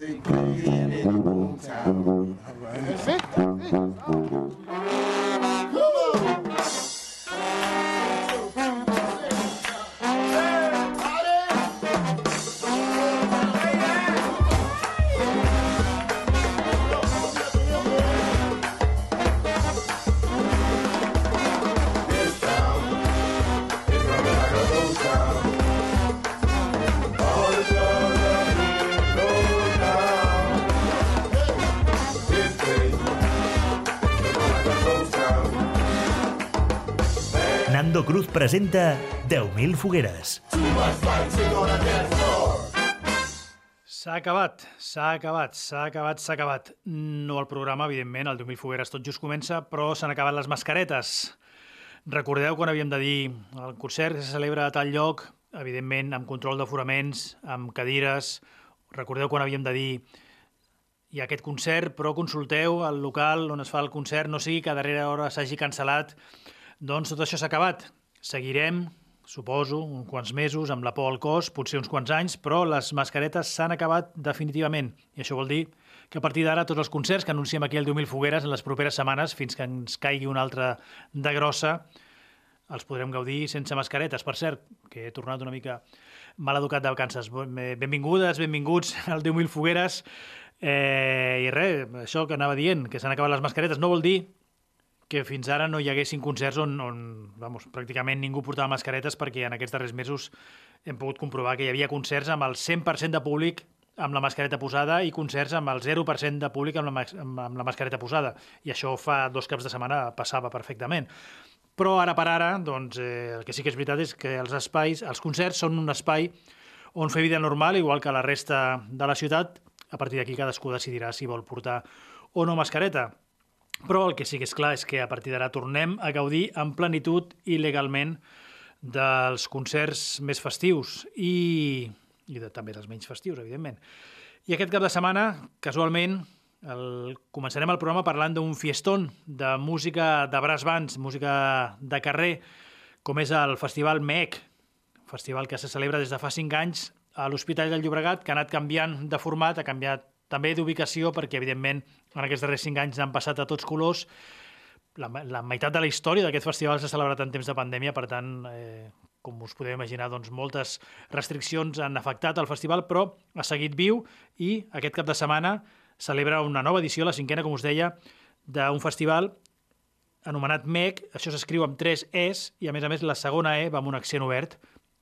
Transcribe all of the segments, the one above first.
They get it That's it. That's it. Presenta 10.000 fogueres. S'ha acabat, s'ha acabat, s'ha acabat, s'ha acabat. No el programa, evidentment, el 10.000 fogueres tot just comença, però s'han acabat les mascaretes. Recordeu quan havíem de dir el concert que se celebra a tal lloc, evidentment amb control d'aforaments, amb cadires. Recordeu quan havíem de dir hi ha aquest concert, però consulteu el local on es fa el concert, no sigui que a darrera hora s'hagi cancel·lat. Doncs tot això s'ha acabat. Seguirem, suposo, uns quants mesos amb la por al cos, potser uns quants anys, però les mascaretes s'han acabat definitivament. I això vol dir que a partir d'ara tots els concerts que anunciem aquí al 10.000 Fogueres en les properes setmanes, fins que ens caigui una altra de grossa, els podrem gaudir sense mascaretes. Per cert, que he tornat una mica mal educat de vacances. Benvingudes, benvinguts al 10.000 Fogueres. Eh, I res, això que anava dient, que s'han acabat les mascaretes, no vol dir que fins ara no hi haguessin concerts on, on vamos, pràcticament ningú portava mascaretes perquè en aquests darrers mesos hem pogut comprovar que hi havia concerts amb el 100% de públic amb la mascareta posada i concerts amb el 0% de públic amb la, amb, amb la mascareta posada. I això fa dos caps de setmana passava perfectament. Però ara per ara, doncs, eh, el que sí que és veritat és que els espais, els concerts són un espai on fer vida normal, igual que la resta de la ciutat. A partir d'aquí cadascú decidirà si vol portar o no mascareta. Però el que sí que és clar és que a partir d'ara tornem a gaudir en plenitud i legalment dels concerts més festius i, i de, també dels menys festius, evidentment. I aquest cap de setmana, casualment, el, començarem el programa parlant d'un fiestón de música de brass bands, música de carrer, com és el Festival MEC, festival que se celebra des de fa 5 anys a l'Hospital del Llobregat, que ha anat canviant de format, ha canviat també d'ubicació, perquè, evidentment, en aquests darrers cinc anys han passat a tots colors. La, la meitat de la història d'aquest festival s'ha celebrat en temps de pandèmia, per tant, eh, com us podeu imaginar, doncs, moltes restriccions han afectat el festival, però ha seguit viu i aquest cap de setmana celebra una nova edició, la cinquena, com us deia, d'un festival anomenat MEC, això s'escriu amb tres Es, i a més a més la segona E va amb un accent obert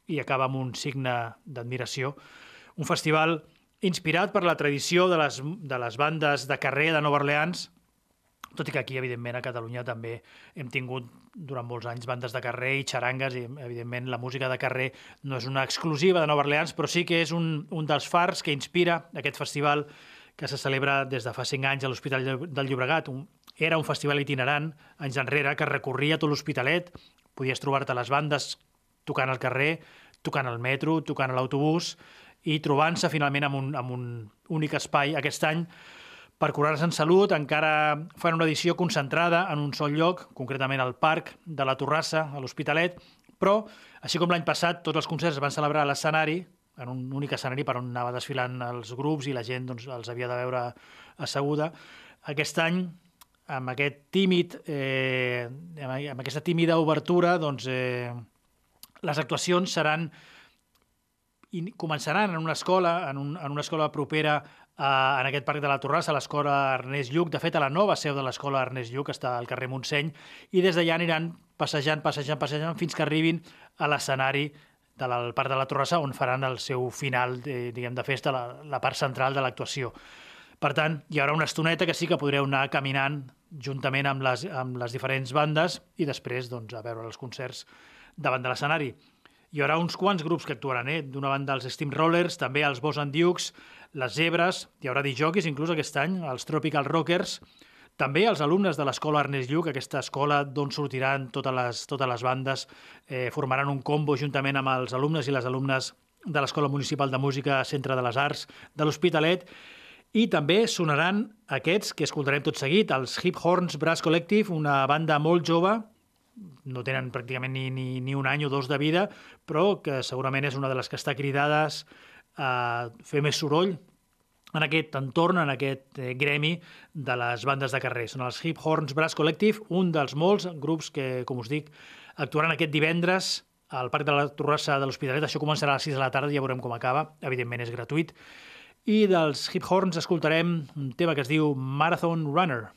i acaba amb un signe d'admiració. Un festival inspirat per la tradició de les, de les bandes de carrer de Nova Orleans, tot i que aquí, evidentment, a Catalunya també hem tingut durant molts anys bandes de carrer i xarangues, i evidentment la música de carrer no és una exclusiva de Nova Orleans, però sí que és un, un dels fars que inspira aquest festival que se celebra des de fa cinc anys a l'Hospital del Llobregat. Un, era un festival itinerant, anys enrere, que recorria tot l'Hospitalet, podies trobar-te les bandes tocant al carrer, tocant al metro, tocant a l'autobús, i trobant-se finalment amb un, amb un únic espai aquest any per curar-se en salut, encara fan una edició concentrada en un sol lloc, concretament al Parc de la Torrassa, a l'Hospitalet, però, així com l'any passat, tots els concerts es van celebrar a l'escenari, en un únic escenari per on anava desfilant els grups i la gent doncs, els havia de veure asseguda. Aquest any, amb aquest tímid, eh, amb aquesta tímida obertura, doncs, eh, les actuacions seran i començaran en una escola, en, un, en una escola propera a, en aquest parc de la Torrassa, l'escola Ernest Lluc, de fet a la nova seu de l'escola Ernest Lluc, està al carrer Montseny, i des d'allà aniran passejant, passejant, passejant, fins que arribin a l'escenari del Parc de la Torrassa, on faran el seu final de, diguem, de festa, la, la part central de l'actuació. Per tant, hi haurà una estoneta que sí que podreu anar caminant juntament amb les, amb les diferents bandes i després doncs, a veure els concerts davant de l'escenari. Hi haurà uns quants grups que actuaran, eh? d'una banda els Steamrollers, també els Boss and Dukes, les Zebres, hi haurà disjockeys inclús aquest any, els Tropical Rockers, també els alumnes de l'escola Ernest Lluc, aquesta escola d'on sortiran totes les, totes les bandes, eh, formaran un combo juntament amb els alumnes i les alumnes de l'Escola Municipal de Música Centre de les Arts de l'Hospitalet, i també sonaran aquests que escoltarem tot seguit, els Hip Horns Brass Collective, una banda molt jove, no tenen pràcticament ni, ni, ni un any o dos de vida, però que segurament és una de les que està cridades a fer més soroll en aquest entorn, en aquest eh, gremi de les bandes de carrer. Són els Hip Horns Brass Collective, un dels molts grups que, com us dic, actuaran aquest divendres al Parc de la Torrassa de l'Hospitalet. Això començarà a les 6 de la tarda, ja veurem com acaba. Evidentment és gratuït. I dels Hip Horns escoltarem un tema que es diu Marathon Runner.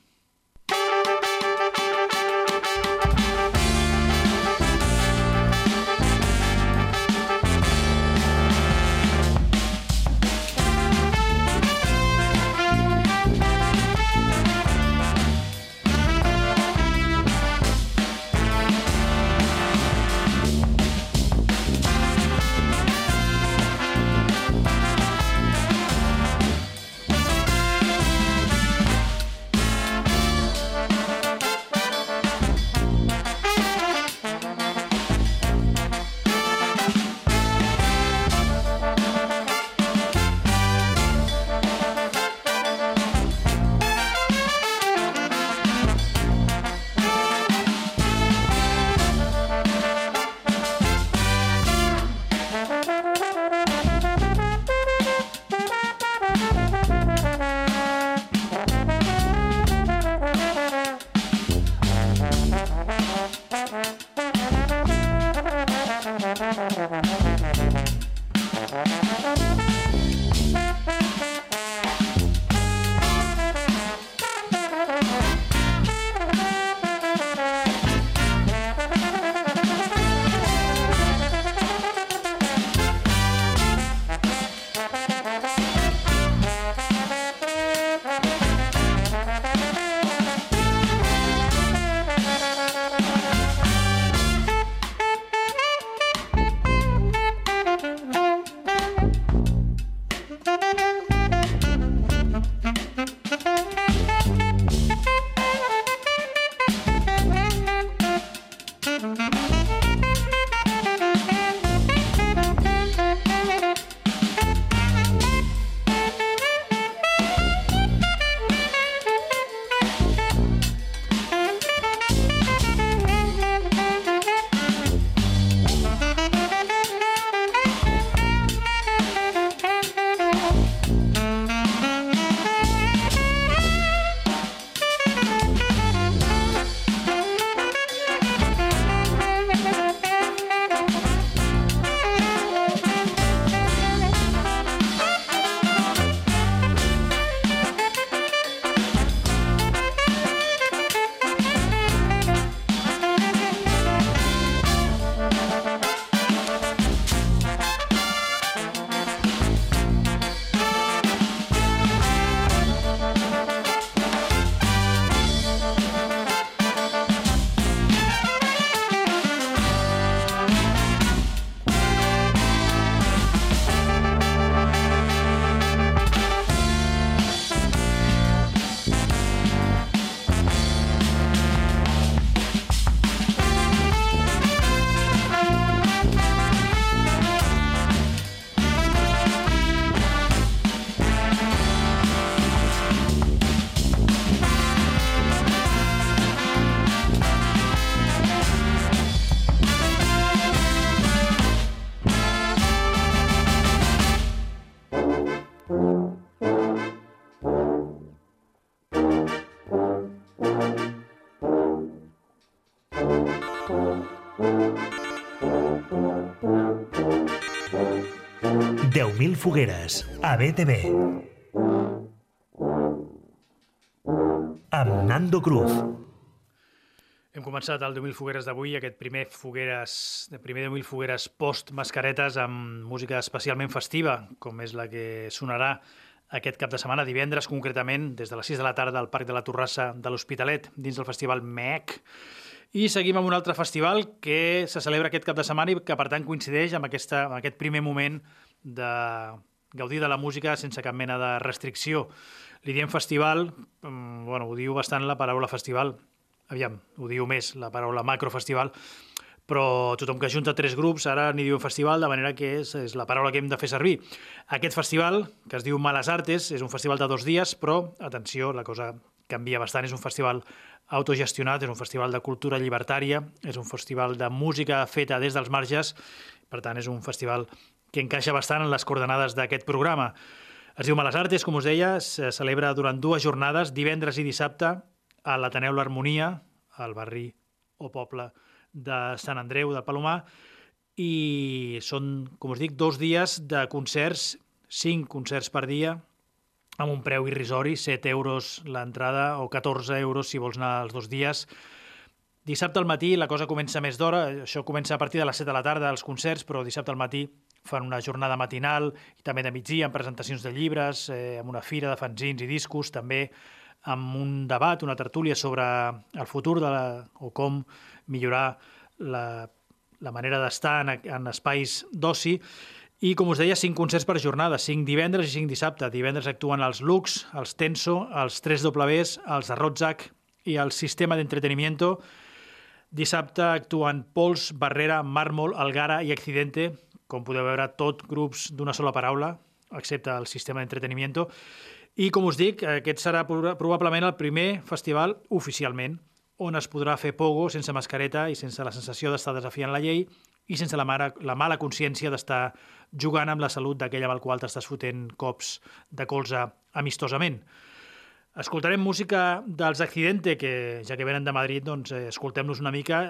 Fogueres, a BTV. Amb Nando Cruz. Hem començat el 10.000 fogueres d'avui, aquest primer fogueres, de primer 10.000 fogueres post-mascaretes amb música especialment festiva, com és la que sonarà aquest cap de setmana, divendres concretament, des de les 6 de la tarda al Parc de la Torrassa de l'Hospitalet, dins del festival MEC. I seguim amb un altre festival que se celebra aquest cap de setmana i que, per tant, coincideix amb, aquesta, amb aquest primer moment de gaudir de la música sense cap mena de restricció. Li diem festival, mm, bueno, ho diu bastant la paraula festival, aviam, ho diu més la paraula macrofestival, però tothom que junta tres grups ara n'hi diu festival, de manera que és, és la paraula que hem de fer servir. Aquest festival, que es diu Males Artes, és un festival de dos dies, però, atenció, la cosa canvia bastant, és un festival autogestionat, és un festival de cultura llibertària, és un festival de música feta des dels marges, per tant, és un festival que encaixa bastant en les coordenades d'aquest programa. Es diu Males Artes, com us deia, se celebra durant dues jornades, divendres i dissabte, a l'Ateneu L'Harmonia, al barri o poble de Sant Andreu del Palomar, i són, com us dic, dos dies de concerts, cinc concerts per dia, amb un preu irrisori, 7 euros l'entrada o 14 euros si vols anar els dos dies. Dissabte al matí la cosa comença més d'hora, això comença a partir de les 7 de la tarda, els concerts, però dissabte al matí fan una jornada matinal i també de migdia amb presentacions de llibres, eh, amb una fira de fanzins i discos, també amb un debat, una tertúlia sobre el futur de la, o com millorar la, la manera d'estar en, en espais d'oci. I, com us deia, cinc concerts per jornada, cinc divendres i cinc dissabte. Divendres actuen els Lux, els Tenso, els 3Ws, els Arrotzak i el Sistema d'Entretenimiento. Dissabte actuen Pols, Barrera, Mármol, Algara i Accidente, com podeu veure, tot grups d'una sola paraula, excepte el sistema d'entretenimiento. I, com us dic, aquest serà probablement el primer festival oficialment on es podrà fer pogo sense mascareta i sense la sensació d'estar desafiant la llei i sense la, mala, la mala consciència d'estar jugant amb la salut d'aquell amb el qual t'estàs fotent cops de colze amistosament. Escoltarem música dels Accidente, que ja que venen de Madrid, doncs eh, escoltem-los una mica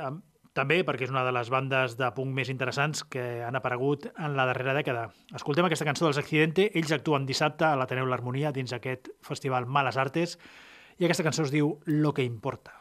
també perquè és una de les bandes de punk més interessants que han aparegut en la darrera dècada. Escoltem aquesta cançó dels Accidente, ells actuen dissabte a l'Ateneu l'Harmonia dins aquest festival Males Artes i aquesta cançó es diu Lo que importa.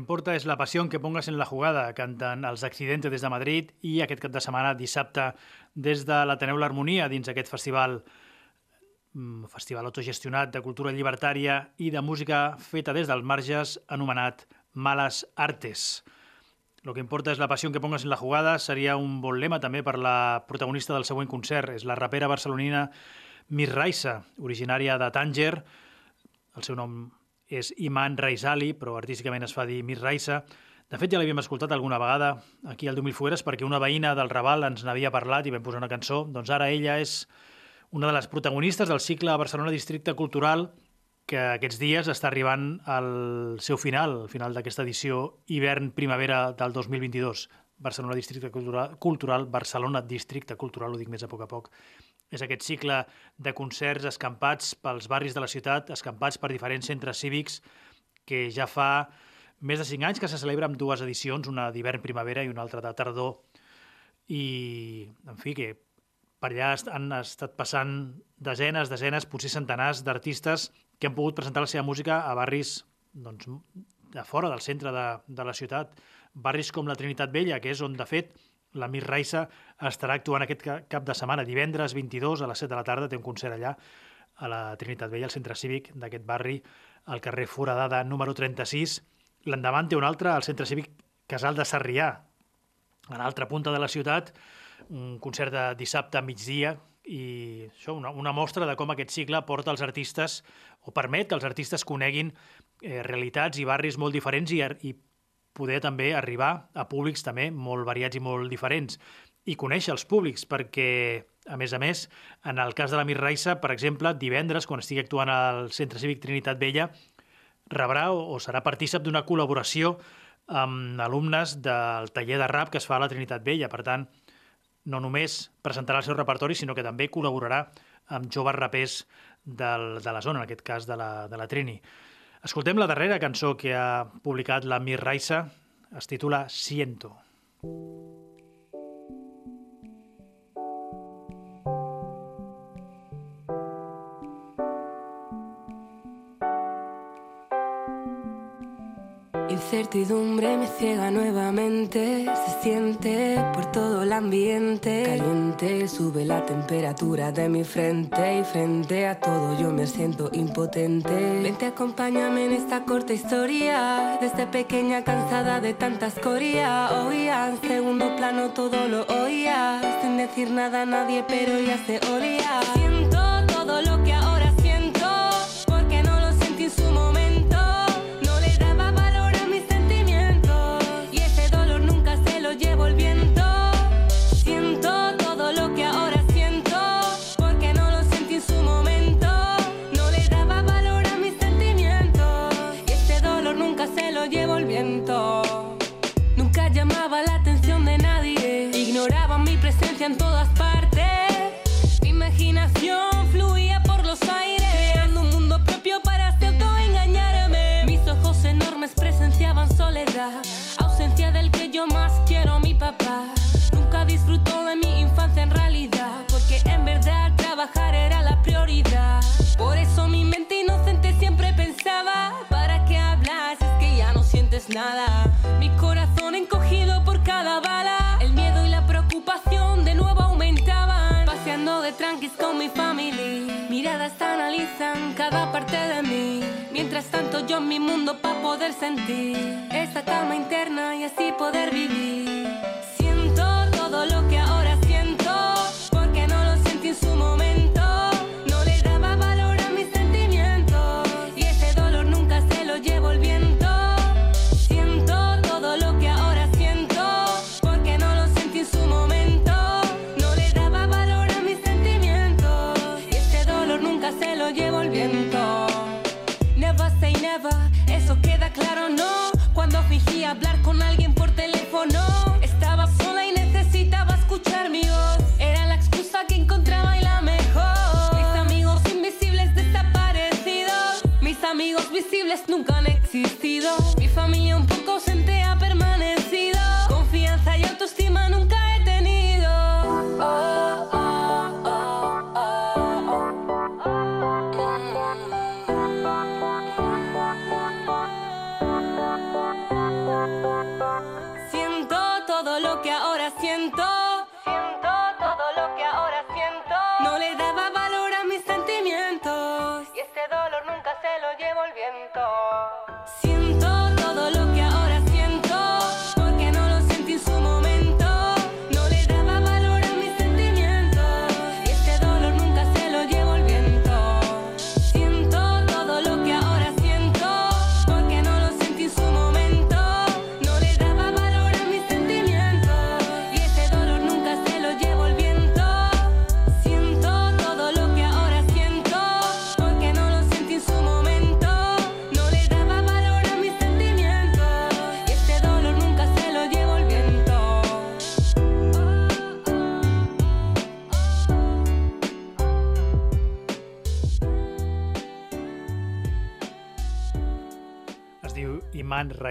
Importa és la passió que pongas en la jugada, canten els Accidentes des de Madrid i aquest cap de setmana, dissabte, des de l'Ateneu l'Harmonia, dins aquest festival mm, festival autogestionat de cultura llibertària i de música feta des dels marges, anomenat Males Artes. Lo que importa és la passió que pongas en la jugada seria un bon lema també per la protagonista del següent concert. És la rapera barcelonina Miss Raisa, originària de Tànger. El seu nom és Iman Raisali, però artísticament es fa dir Mir Raisa. De fet, ja l'havíem escoltat alguna vegada aquí al 10.000 Fogueres perquè una veïna del Raval ens n'havia parlat i vam posar una cançó. Doncs ara ella és una de les protagonistes del cicle Barcelona Districte Cultural que aquests dies està arribant al seu final, al final d'aquesta edició hivern-primavera del 2022. Barcelona Districte Cultural, Cultural, Barcelona Districte Cultural, ho dic més a poc a poc. És aquest cicle de concerts escampats pels barris de la ciutat, escampats per diferents centres cívics, que ja fa més de cinc anys que se celebra amb dues edicions, una d'hivern-primavera i una altra de tardor. I, en fi, que per allà han estat passant desenes, desenes, potser centenars d'artistes que han pogut presentar la seva música a barris doncs, de fora del centre de, de la ciutat. Barris com la Trinitat Vella, que és on, de fet, la Mir Raissa estarà actuant aquest cap de setmana. Divendres 22 a les 7 de la tarda té un concert allà a la Trinitat Vella, al centre cívic d'aquest barri, al carrer Foradada número 36. L'endavant té un altre, al centre cívic Casal de Sarrià, a l'altra punta de la ciutat, un concert de dissabte a migdia, i això, una, una mostra de com aquest cicle porta els artistes o permet que els artistes coneguin eh, realitats i barris molt diferents i, i poder també arribar a públics també molt variats i molt diferents i conèixer els públics perquè, a més a més, en el cas de la Mir Raissa, per exemple, divendres, quan estigui actuant al Centre Cívic Trinitat Vella, rebrà o, o serà partícip d'una col·laboració amb alumnes del taller de rap que es fa a la Trinitat Vella. Per tant, no només presentarà el seu repertori, sinó que també col·laborarà amb joves rapers del, de la zona, en aquest cas de la, de la Trini. Escoltem la darrera cançó que ha publicat la Mir Raissa, es titula Siento. Siento. Incertidumbre me ciega nuevamente, se siente por todo el ambiente. Caliente, sube la temperatura de mi frente y frente a todo yo me siento impotente. Vente, acompáñame en esta corta historia, desde pequeña cansada de tanta escoria. Oía, en segundo plano todo lo oía, sin decir nada a nadie, pero ya se olía. Siento Mientras tanto yo en mi mundo para poder sentir esa calma interna y así poder vivir. imposibles nunca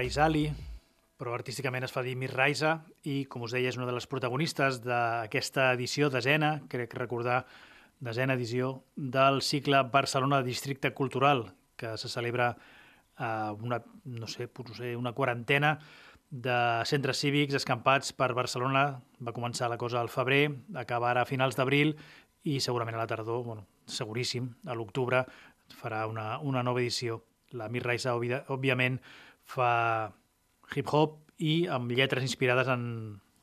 Iman Raizali, però artísticament es fa dir Mir Raiza i, com us deia, és una de les protagonistes d'aquesta edició desena, crec recordar, desena edició del cicle Barcelona Districte Cultural, que se celebra a una, no sé, potser una quarantena de centres cívics escampats per Barcelona. Va començar la cosa al febrer, acaba ara a finals d'abril i segurament a la tardor, bueno, seguríssim, a l'octubre farà una, una nova edició. La Mir Raiza, òbviament, fa hip-hop i amb lletres inspirades en,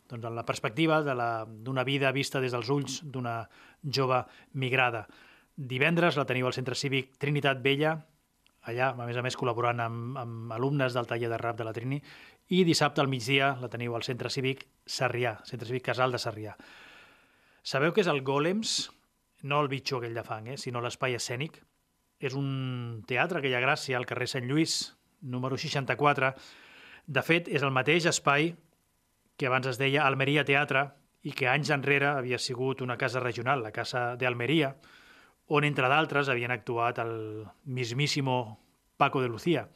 doncs, en la perspectiva d'una vida vista des dels ulls d'una jove migrada. Divendres la teniu al Centre Cívic Trinitat Vella, allà, a més a més, col·laborant amb, amb alumnes del taller de rap de la Trini, i dissabte al migdia la teniu al Centre Cívic Sarrià, Centre Cívic Casal de Sarrià. Sabeu què és el Golems? No el bitxo aquell de fang, eh? sinó l'espai escènic. És un teatre que hi ha gràcia al carrer Sant Lluís, número 64. De fet, és el mateix espai que abans es deia Almeria Teatre i que anys enrere havia sigut una casa regional, la Casa d'Almeria, on, entre d'altres, havien actuat el mismíssimo Paco de Lucía.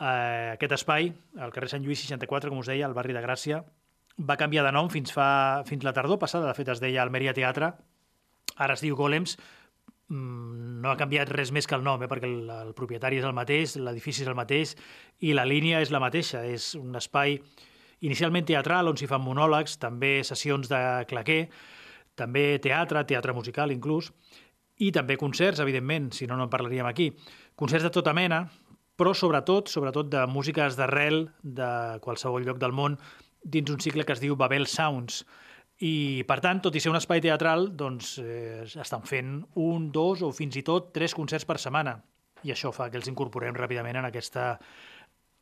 Eh, aquest espai, al carrer Sant Lluís 64, com us deia, al barri de Gràcia, va canviar de nom fins, fa, fins la tardor passada, de fet es deia Almeria Teatre, ara es diu Golems, no ha canviat res més que el nom, eh? perquè el, el propietari és el mateix, l'edifici és el mateix i la línia és la mateixa. És un espai inicialment teatral on s'hi fan monòlegs, també sessions de claquer, també teatre, teatre musical inclús, i també concerts, evidentment, si no, no en parlaríem aquí. Concerts de tota mena, però sobretot, sobretot de músiques d'arrel de qualsevol lloc del món dins un cicle que es diu Babel Sounds, i, per tant, tot i ser un espai teatral, doncs eh, estan fent un, dos o fins i tot tres concerts per setmana. I això fa que els incorporem ràpidament en aquesta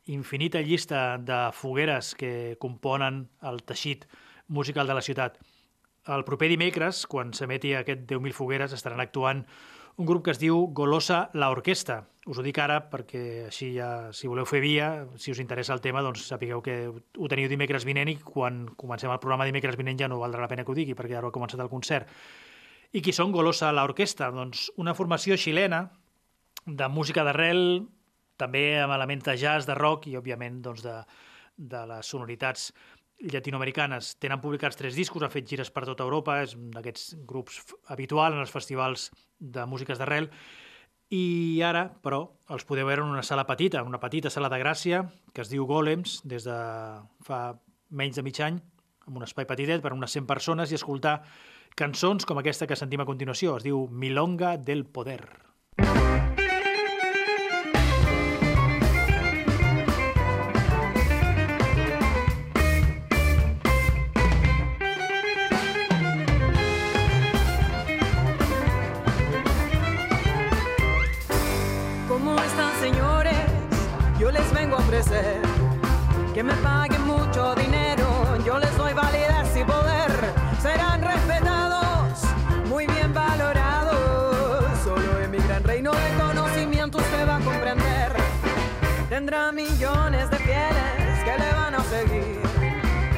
infinita llista de fogueres que componen el teixit musical de la ciutat. El proper dimecres, quan s'emeti aquest 10.000 fogueres, estaran actuant un grup que es diu Golosa la Orquesta. Us ho dic ara perquè així ja, si voleu fer via, si us interessa el tema, doncs sapigueu que ho teniu dimecres vinent i quan comencem el programa dimecres vinent ja no valdrà la pena que ho digui perquè ara ha començat el concert. I qui són Golosa la Orquesta? Doncs una formació xilena de música d'arrel, també amb elements de jazz, de rock i, òbviament, doncs, de, de les sonoritats llatinoamericanes. Tenen publicats tres discos, han fet gires per tota Europa, és un d'aquests grups habitual en els festivals de músiques d'arrel, i ara, però, els podeu veure en una sala petita, una petita sala de Gràcia, que es diu Golems, des de fa menys de mig any, amb un espai petitet per unes 100 persones, i escoltar cançons com aquesta que sentim a continuació. Es diu Milonga del Poder. Me paguen mucho dinero, yo les doy validez y poder, serán respetados, muy bien valorados, solo en mi gran reino de conocimiento usted va a comprender, tendrá millones de fieles que le van a seguir,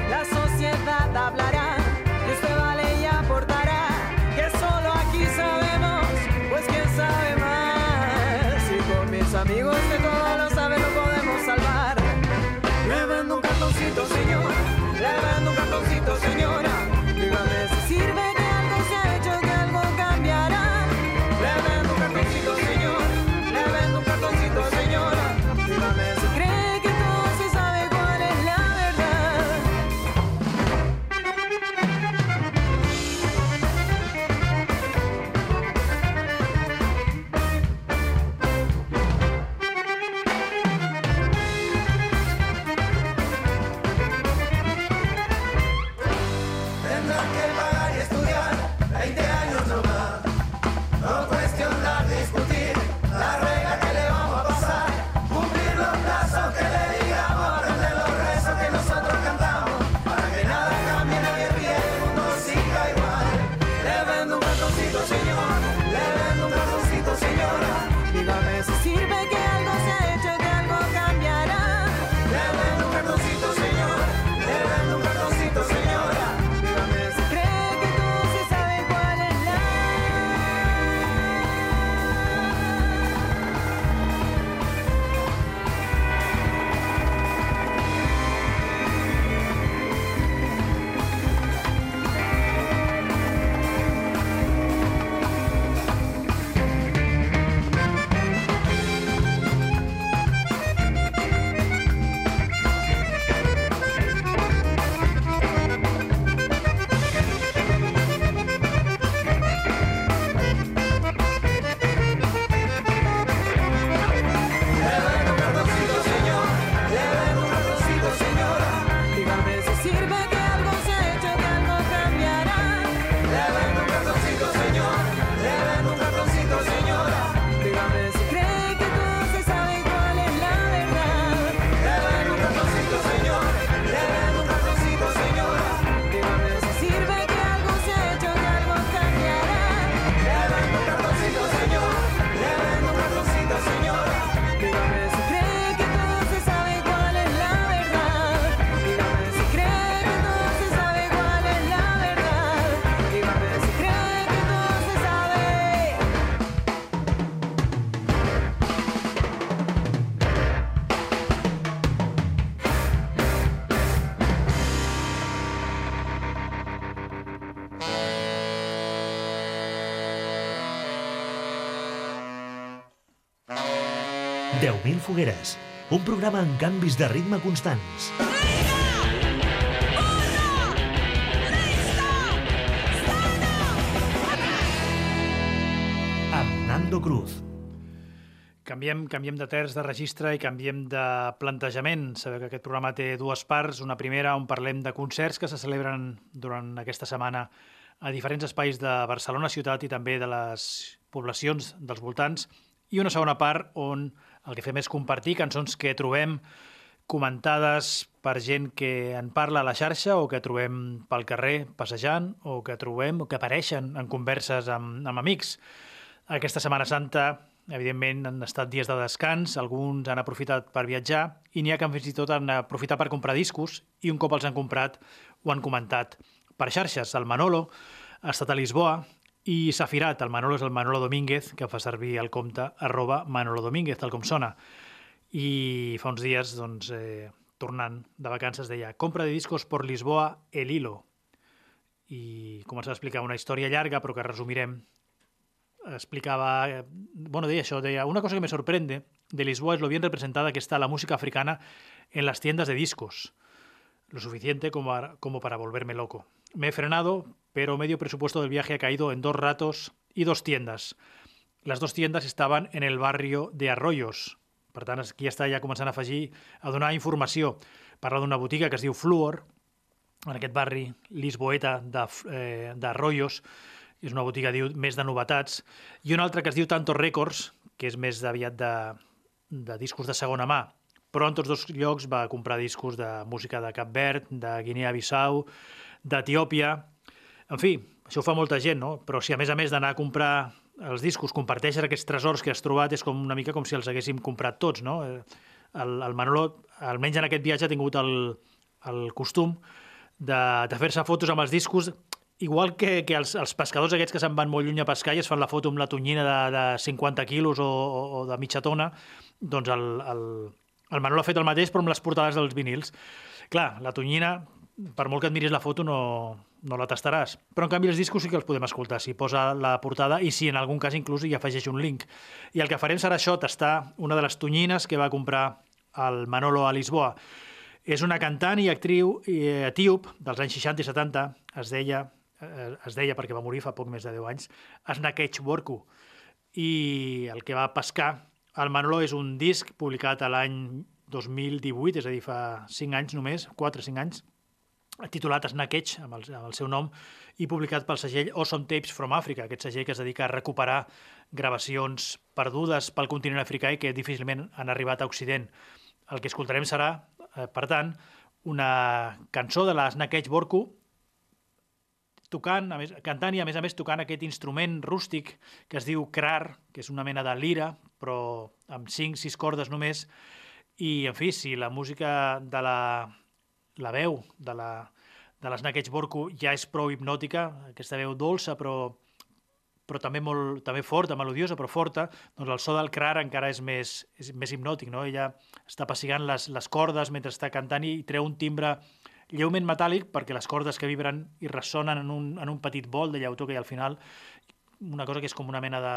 la sociedad hablará, que usted vale y aportará, que solo aquí sabemos, pues quién sabe más, y con mis amigos de cartoncito. Lavando un cartoncito, señora. 10.000 fogueres, un programa amb canvis de ritme constants. Amb Nando Cruz. Canviem, canviem de terç de registre i canviem de plantejament. Sabeu que aquest programa té dues parts. Una primera on parlem de concerts que se celebren durant aquesta setmana a diferents espais de Barcelona ciutat i també de les poblacions dels voltants. I una segona part on el que fem és compartir cançons que trobem comentades per gent que en parla a la xarxa o que trobem pel carrer passejant o que trobem o que apareixen en converses amb, amb amics. Aquesta Setmana Santa, evidentment, han estat dies de descans, alguns han aprofitat per viatjar i n'hi ha que fins i tot han aprofitat per comprar discos i un cop els han comprat ho han comentat per xarxes. El Manolo ha estat a Lisboa i s'ha firat. El Manolo és el Manolo Domínguez, que fa servir el compte arroba Manolo Domínguez, tal com sona. I fa uns dies, doncs, eh, tornant de vacances, deia «Compra de discos por Lisboa, el hilo». I començava a explicar una història llarga, però que resumirem. Explicaba, eh, bueno, deia això, deia, una cosa que me sorprende de Lisboa es lo bien representada que está la música africana en las tiendas de discos. Lo suficiente como, a- como para volverme loco. Me he frenado, pero medio presupuesto del viaje ha caído en dos ratos y dos tiendas. Les dos tiendes estaven en el barrio de Arroyos. Per tant, aquí està ja començant a afegir, a donar informació. Parla d'una botiga que es diu Fluor, en aquest barri lisboeta eh, d'Arroyos, és una botiga diu, més de novetats, i una altra que es diu Tanto Records, que és més aviat de, de discos de segona mà, però en tots dos llocs va comprar discos de música de Cap Verd, de Guinea-Bissau, d'Etiòpia... En fi, això ho fa molta gent, no? Però si a més a més d'anar a comprar els discos comparteixes aquests tresors que has trobat és com una mica com si els haguéssim comprat tots, no? Eh, El, el Manolo, almenys en aquest viatge, ha tingut el, el costum de, de fer-se fotos amb els discos igual que, que els, els pescadors aquests que se'n van molt lluny a pescar i es fan la foto amb la tonyina de, de 50 quilos o, o, o de mitja tona, doncs el, el, el Manolo ha fet el mateix però amb les portades dels vinils. Clar, la tonyina, per molt que et miris la foto, no, no la tastaràs. Però, en canvi, els discos sí que els podem escoltar, si posa la portada i si en algun cas inclús hi afegeix un link. I el que farem serà això, tastar una de les tonyines que va comprar el Manolo a Lisboa. És una cantant i actriu eh, etíop dels anys 60 i 70, es deia, eh, es deia perquè va morir fa poc més de 10 anys, Snakech Borku. I el que va pescar el Manolo és un disc publicat a l'any 2018, és a dir, fa 5 anys només, 4 o 5 anys, titulat Snakech, amb el, amb el seu nom, i publicat pel segell Awesome Tapes from Africa, aquest segell que es dedica a recuperar gravacions perdudes pel continent africà i que difícilment han arribat a Occident. El que escoltarem serà, eh, per tant, una cançó de la Snakech Borku, tocant, a més, cantant i a més a més tocant aquest instrument rústic que es diu krar, que és una mena de lira, però amb 5-6 cordes només, i en fi, si la música de la, la veu de la, de l'Snakeig Borku ja és prou hipnòtica, aquesta veu dolça però, però també molt també forta, melodiosa però forta, doncs el so del krar encara és més, és més hipnòtic, no? Ella està pessigant les, les cordes mentre està cantant i treu un timbre lleument metàl·lic perquè les cordes que vibren i ressonen en un, en un petit bol de llautó que hi ha al final una cosa que és com una mena de...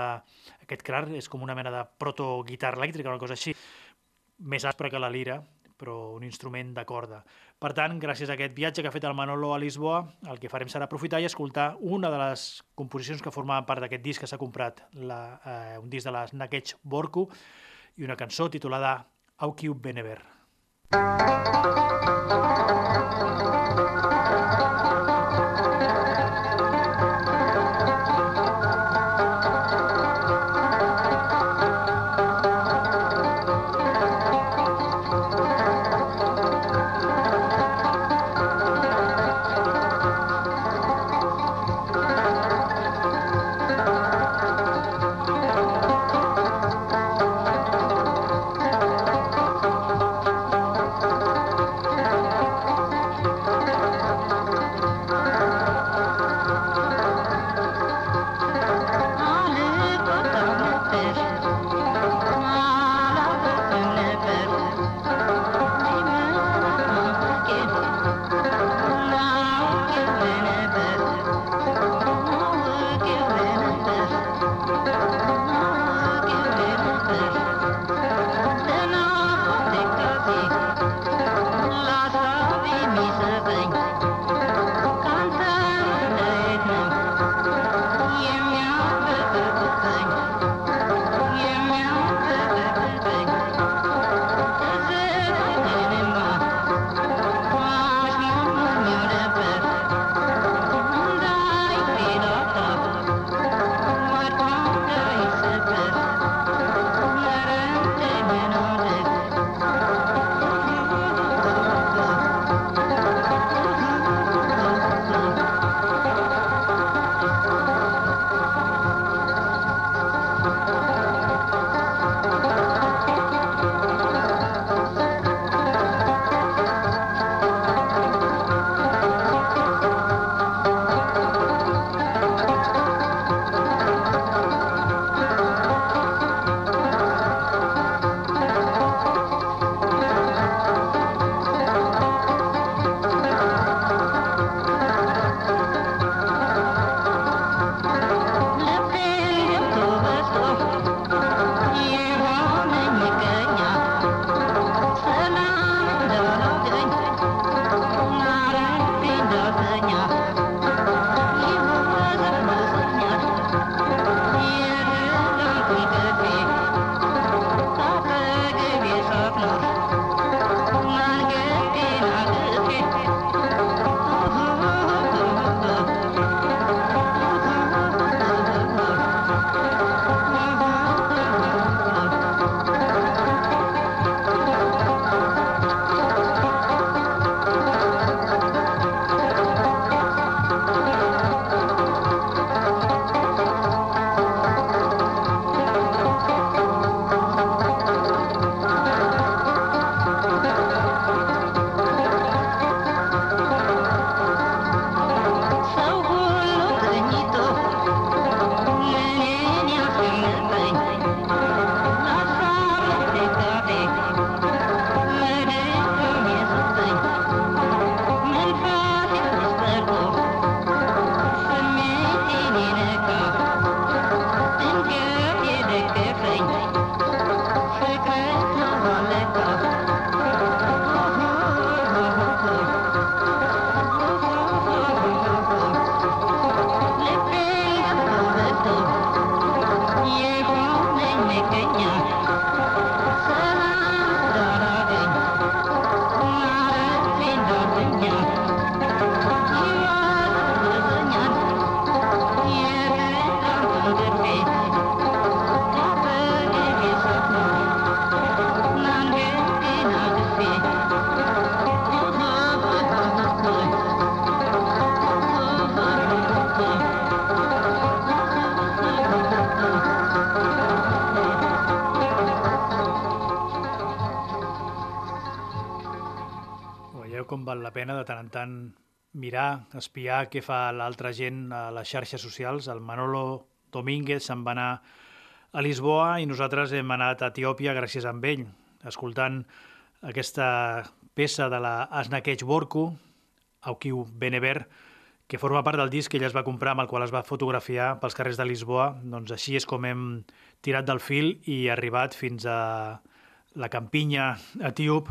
Aquest krar és com una mena de proto-guitarra elèctrica, una cosa així, més aspre que la lira, però un instrument de corda. Per tant, gràcies a aquest viatge que ha fet el Manolo a Lisboa, el que farem serà aprofitar i escoltar una de les composicions que formaven part d'aquest disc que s'ha comprat, la, eh, un disc de la Snakech Borku, i una cançó titulada Aukiu Benever. Thank pena de tant en tant mirar, espiar què fa l'altra gent a les xarxes socials. El Manolo Domínguez se'n va anar a Lisboa i nosaltres hem anat a Etiòpia gràcies a ell, escoltant aquesta peça de la Asnakech Borku, Aukiu Benever, que forma part del disc que ella es va comprar amb el qual es va fotografiar pels carrers de Lisboa. Doncs així és com hem tirat del fil i arribat fins a la campinya etíop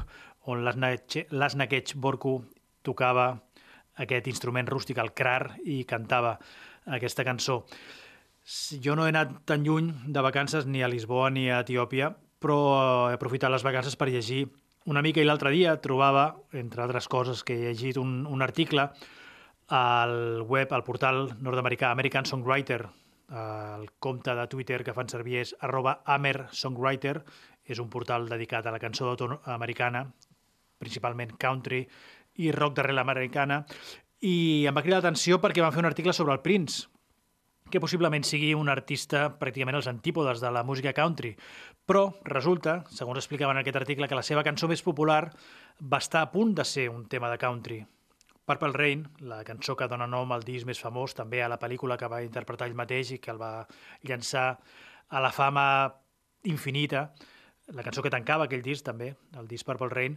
on l'Asnakech Borku tocava aquest instrument rústic, el krar, i cantava aquesta cançó. Jo no he anat tan lluny de vacances ni a Lisboa ni a Etiòpia, però he aprofitat les vacances per llegir una mica i l'altre dia trobava, entre altres coses, que he llegit un, un article al web, al portal nord-americà American Songwriter, el compte de Twitter que fan servir és arroba amersongwriter, és un portal dedicat a la cançó americana, principalment country i rock d'arrel americana, i em va cridar l'atenció perquè van fer un article sobre el Prince, que possiblement sigui un artista pràcticament als antípodes de la música country. Però resulta, segons explicava en aquest article, que la seva cançó més popular va estar a punt de ser un tema de country. Purple Rain, la cançó que dona nom al disc més famós, també a la pel·lícula que va interpretar ell mateix i que el va llançar a la fama infinita, la cançó que tancava aquell disc també, el disc Purple Rain,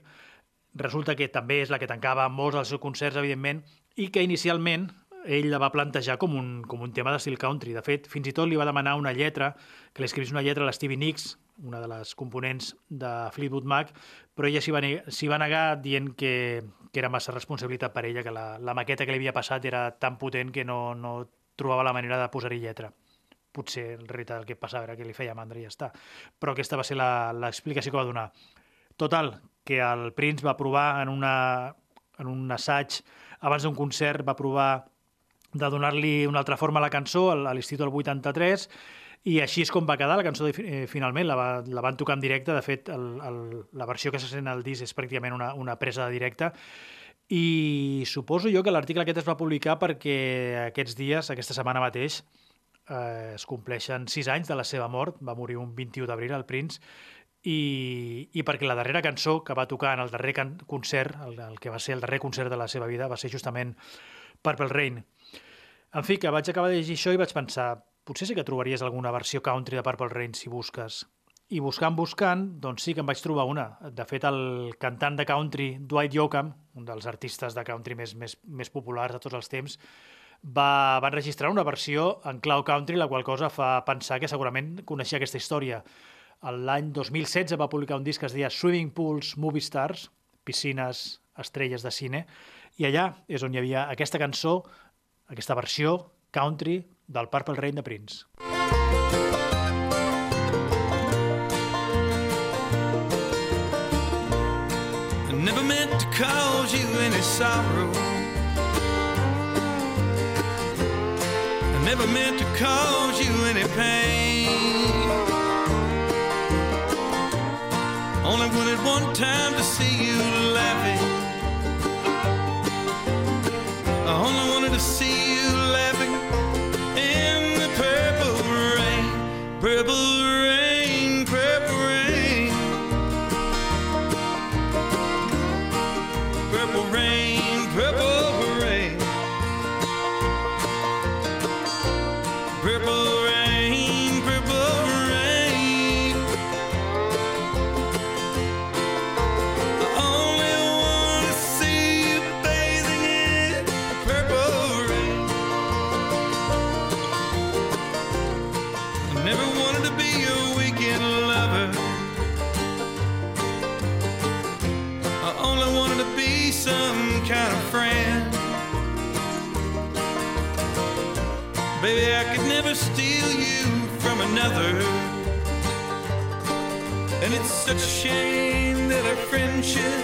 resulta que també és la que tancava molts dels seus concerts, evidentment, i que inicialment ell la va plantejar com un, com un tema d'estil country. De fet, fins i tot li va demanar una lletra, que li escrivís una lletra a l'Stevie Nicks, una de les components de Fleetwood Mac, però ella s'hi va, va negar dient que, que era massa responsabilitat per ella, que la, la maqueta que li havia passat era tan potent que no, no trobava la manera de posar-hi lletra. Potser en realitat el que passava era que li feia mandra i ja està. Però aquesta va ser l'explicació que va donar. Total, que el Prince va provar en, una, en un assaig abans d'un concert, va provar de donar-li una altra forma a la cançó a l'estiu del 83 i així és com va quedar la cançó de, eh, finalment, la, va, la van tocar en directe, de fet el, el, la versió que se sent al disc és pràcticament una, una presa de directe. I suposo jo que l'article aquest es va publicar perquè aquests dies, aquesta setmana mateix, eh, es compleixen sis anys de la seva mort, va morir un 21 d'abril el Prince, i, i perquè la darrera cançó que va tocar en el darrer concert, el, el que va ser el darrer concert de la seva vida, va ser justament Purple Rain. En fi, que vaig acabar de llegir això i vaig pensar potser sí que trobaries alguna versió country de Purple Rain si busques. I buscant, buscant, doncs sí que em vaig trobar una. De fet, el cantant de country Dwight Yoakam, un dels artistes de country més, més, més populars de tots els temps, va, va enregistrar una versió en clau country, la qual cosa fa pensar que segurament coneixia aquesta història. L'any 2016 va publicar un disc que es deia Swimming Pools Movie Stars, piscines, estrelles de cine, i allà és on hi havia aquesta cançó, aquesta versió country del Purple Rain de Prince. I never meant to cause you any sorrow. I never meant to cause you any pain. Only wanted one time to see you laughing. I only wanted to see you laughing in the purple rain, purple rain, another. And it's such a shame that our friendship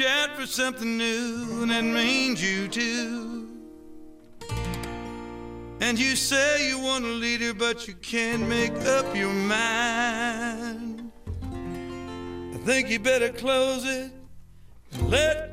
out for something new, and that means you too. And you say you want a leader, but you can't make up your mind. I think you better close it. and Let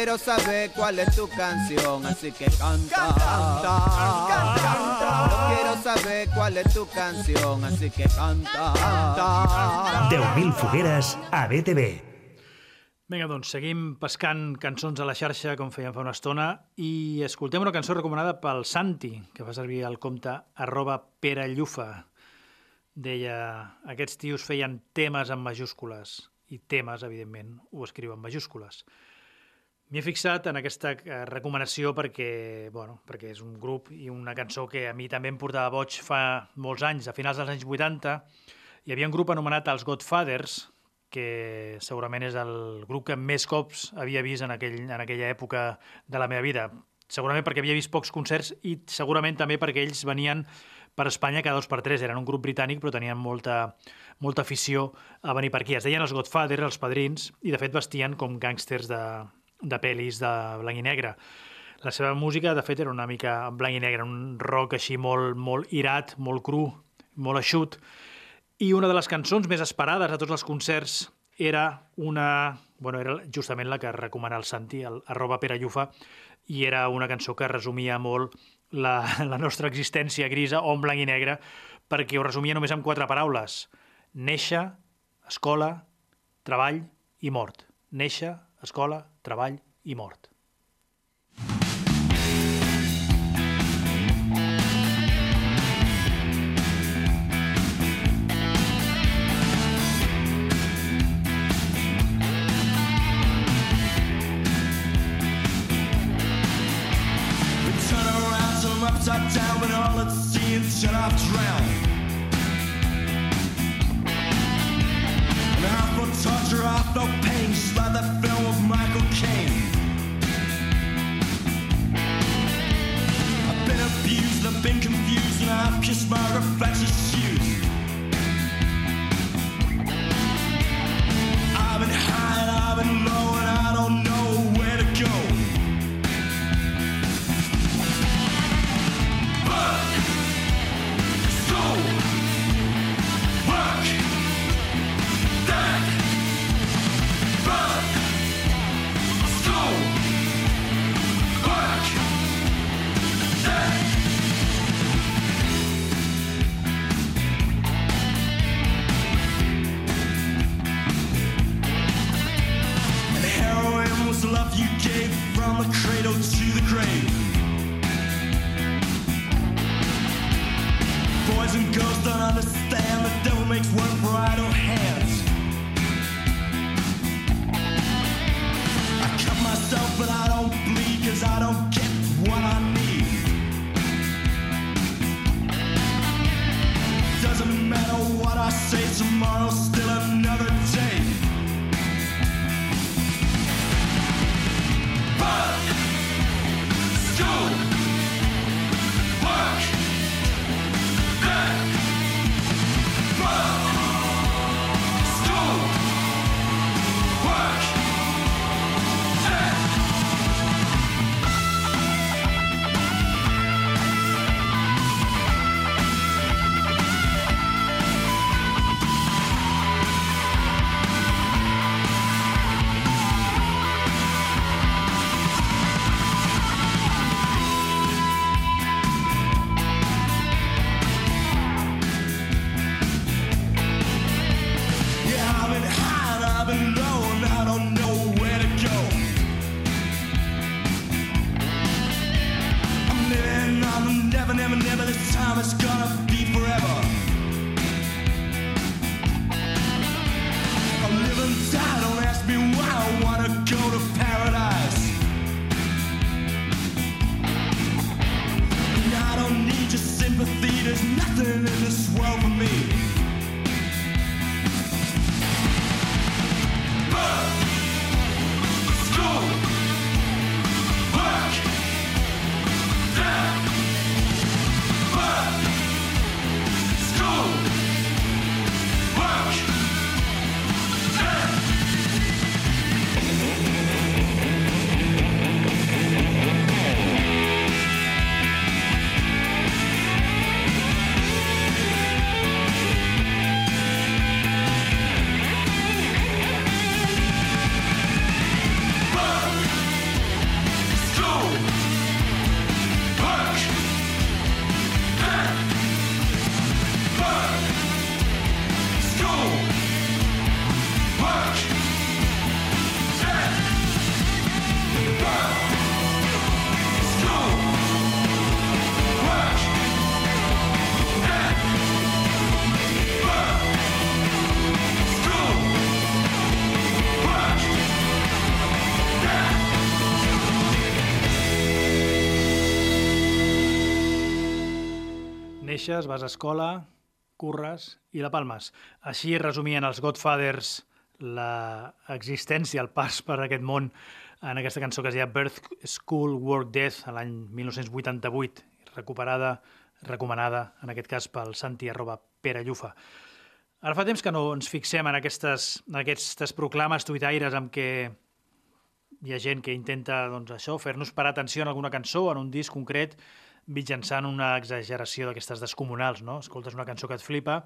quiero saber cuál es tu canción, así que canta. Canta, canta. Yo quiero saber cuál es tu canción, así que canta. canta. 10.000 fogueres a BTV. Vinga, doncs, seguim pescant cançons a la xarxa, com fèiem fa una estona, i escoltem una cançó recomanada pel Santi, que fa servir el compte arroba perallufa. Deia, aquests tios feien temes en majúscules, i temes, evidentment, ho escriu en majúscules. M'hi he fixat en aquesta eh, recomanació perquè, bueno, perquè és un grup i una cançó que a mi també em portava boig fa molts anys, a finals dels anys 80. Hi havia un grup anomenat els Godfathers, que segurament és el grup que més cops havia vist en, aquell, en aquella època de la meva vida. Segurament perquè havia vist pocs concerts i segurament també perquè ells venien per Espanya cada dos per tres. Eren un grup britànic però tenien molta, molta afició a venir per aquí. Es deien els Godfathers, els padrins, i de fet vestien com gàngsters de, de pel·lis de blanc i negre. La seva música, de fet, era una mica blanc i negre, un rock així molt, molt irat, molt cru, molt eixut, i una de les cançons més esperades a tots els concerts era una... Bueno, era justament la que recomana el Santi, el arroba perallufa, i era una cançó que resumia molt la, la nostra existència grisa o en blanc i negre, perquè ho resumia només amb quatre paraules. Néixer, escola, treball i mort. Néixer, escola, treball i mort. Been confused, and I've kissed my reflection's shoes. Neixes, vas a escola, curres i la palmes. Així resumien els Godfathers la existència, el pas per aquest món en aquesta cançó que es deia Birth, School, Work, Death, a l'any 1988, recuperada, recomanada, en aquest cas pel Santi arroba Pere Llufa. Ara fa temps que no ens fixem en aquestes, en aquestes proclames tuitaires amb què hi ha gent que intenta doncs, això fer-nos parar atenció en alguna cançó, en un disc concret, mitjançant una exageració d'aquestes descomunals, no? Escoltes una cançó que et flipa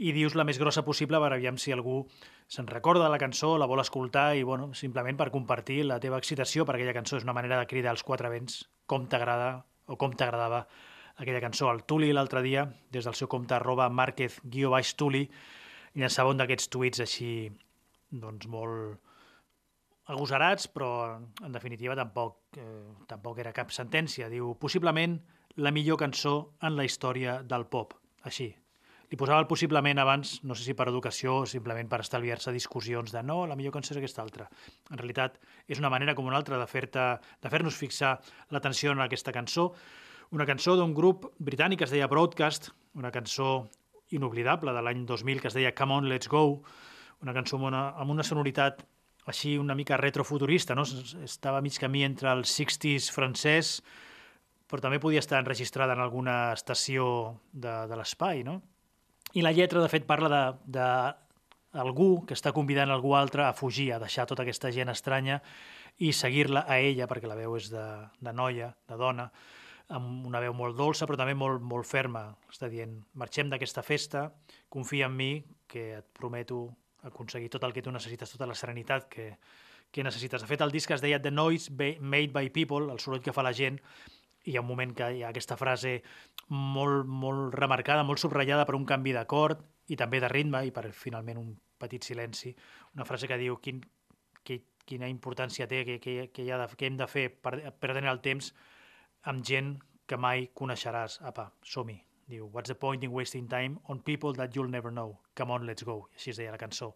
i dius la més grossa possible per aviam si algú se'n recorda de la cançó, la vol escoltar i, bueno, simplement per compartir la teva excitació per aquella cançó. És una manera de cridar als quatre vents com t'agrada o com t'agradava aquella cançó. El Tuli l'altre dia, des del seu compte arroba Márquez-Tuli, llançava un d'aquests tuits així, doncs, molt agosarats, però en definitiva tampoc, eh, tampoc era cap sentència. Diu, possiblement la millor cançó en la història del pop. Així. Li posava el possiblement abans, no sé si per educació o simplement per estalviar-se discussions de no, la millor cançó és aquesta altra. En realitat, és una manera com una altra de fer-nos fixar l'atenció en aquesta cançó. Una cançó d'un grup britànic que es deia Broadcast, una cançó inoblidable de l'any 2000 que es deia Come On, Let's Go, una cançó amb una, amb una sonoritat així una mica retrofuturista, no? estava mig camí entre el 60s francès, però també podia estar enregistrada en alguna estació de, de l'espai, no? I la lletra, de fet, parla de, de algú que està convidant algú altre a fugir, a deixar tota aquesta gent estranya i seguir-la a ella, perquè la veu és de, de noia, de dona, amb una veu molt dolça, però també molt, molt ferma. Està dient, marxem d'aquesta festa, confia en mi, que et prometo aconseguir tot el que tu necessites, tota la serenitat que, que necessites. De fet, el disc es deia The Noise Made by People, el soroll que fa la gent, hi ha un moment que hi ha aquesta frase molt, molt remarcada, molt subratllada per un canvi d'acord i també de ritme i per finalment un petit silenci, una frase que diu quin, que, quina importància té, que, que, que, hi ha de, que hem de fer per, perdent el temps amb gent que mai coneixeràs. Apa, som-hi. Diu, what's the point in wasting time on people that you'll never know? Come on, let's go. I així es deia la cançó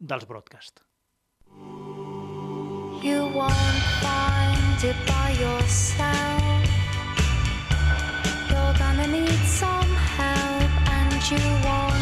dels Broadcast. You won't find it by yourself. Gonna need some help, and you won't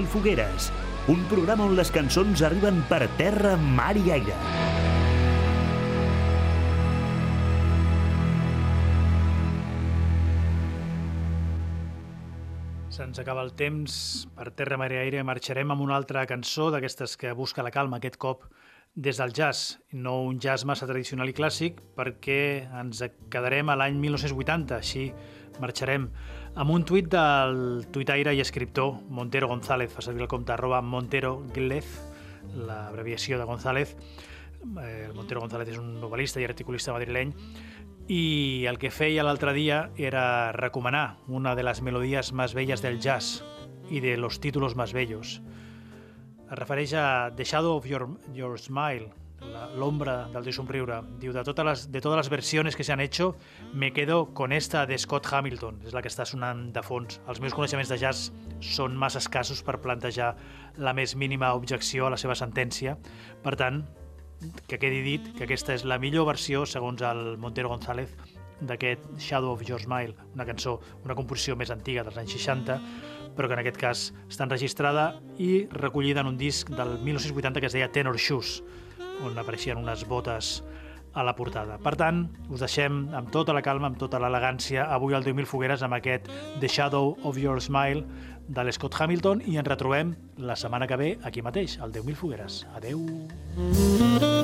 10.000 fogueres, un programa on les cançons arriben per terra, mar i aire. Se'ns acaba el temps, per terra, mar i aire, marxarem amb una altra cançó d'aquestes que busca la calma, aquest cop des del jazz, no un jazz massa tradicional i clàssic, perquè ens quedarem a l'any 1980, així marxarem amb un tuit del tuitaire i escriptor Montero González, fa servir el compte arroba Montero Glez, l'abreviació de González. Eh, el Montero González és un novel·lista i articulista madrileny, i el que feia l'altre dia era recomanar una de les melodies més belles del jazz i de los títulos más bellos. Es refereix a The Shadow of Your, your Smile, l'ombra del teu somriure. Diu, de totes, les, de totes les versiones que se han hecho, me quedo con esta de Scott Hamilton, és la que està sonant de fons. Els meus coneixements de jazz són massa escassos per plantejar la més mínima objecció a la seva sentència. Per tant, que quedi dit que aquesta és la millor versió, segons el Montero González, d'aquest Shadow of Your Smile, una cançó, una composició més antiga dels anys 60, però que en aquest cas està enregistrada i recollida en un disc del 1980 que es deia Tenor Shoes, on apareixien unes botes a la portada. Per tant, us deixem amb tota la calma, amb tota l'elegància, avui al 10.000 fogueres amb aquest The Shadow of Your Smile de l'Scott Hamilton i ens retrobem la setmana que ve aquí mateix, al 10.000 fogueres. Adeu! Thank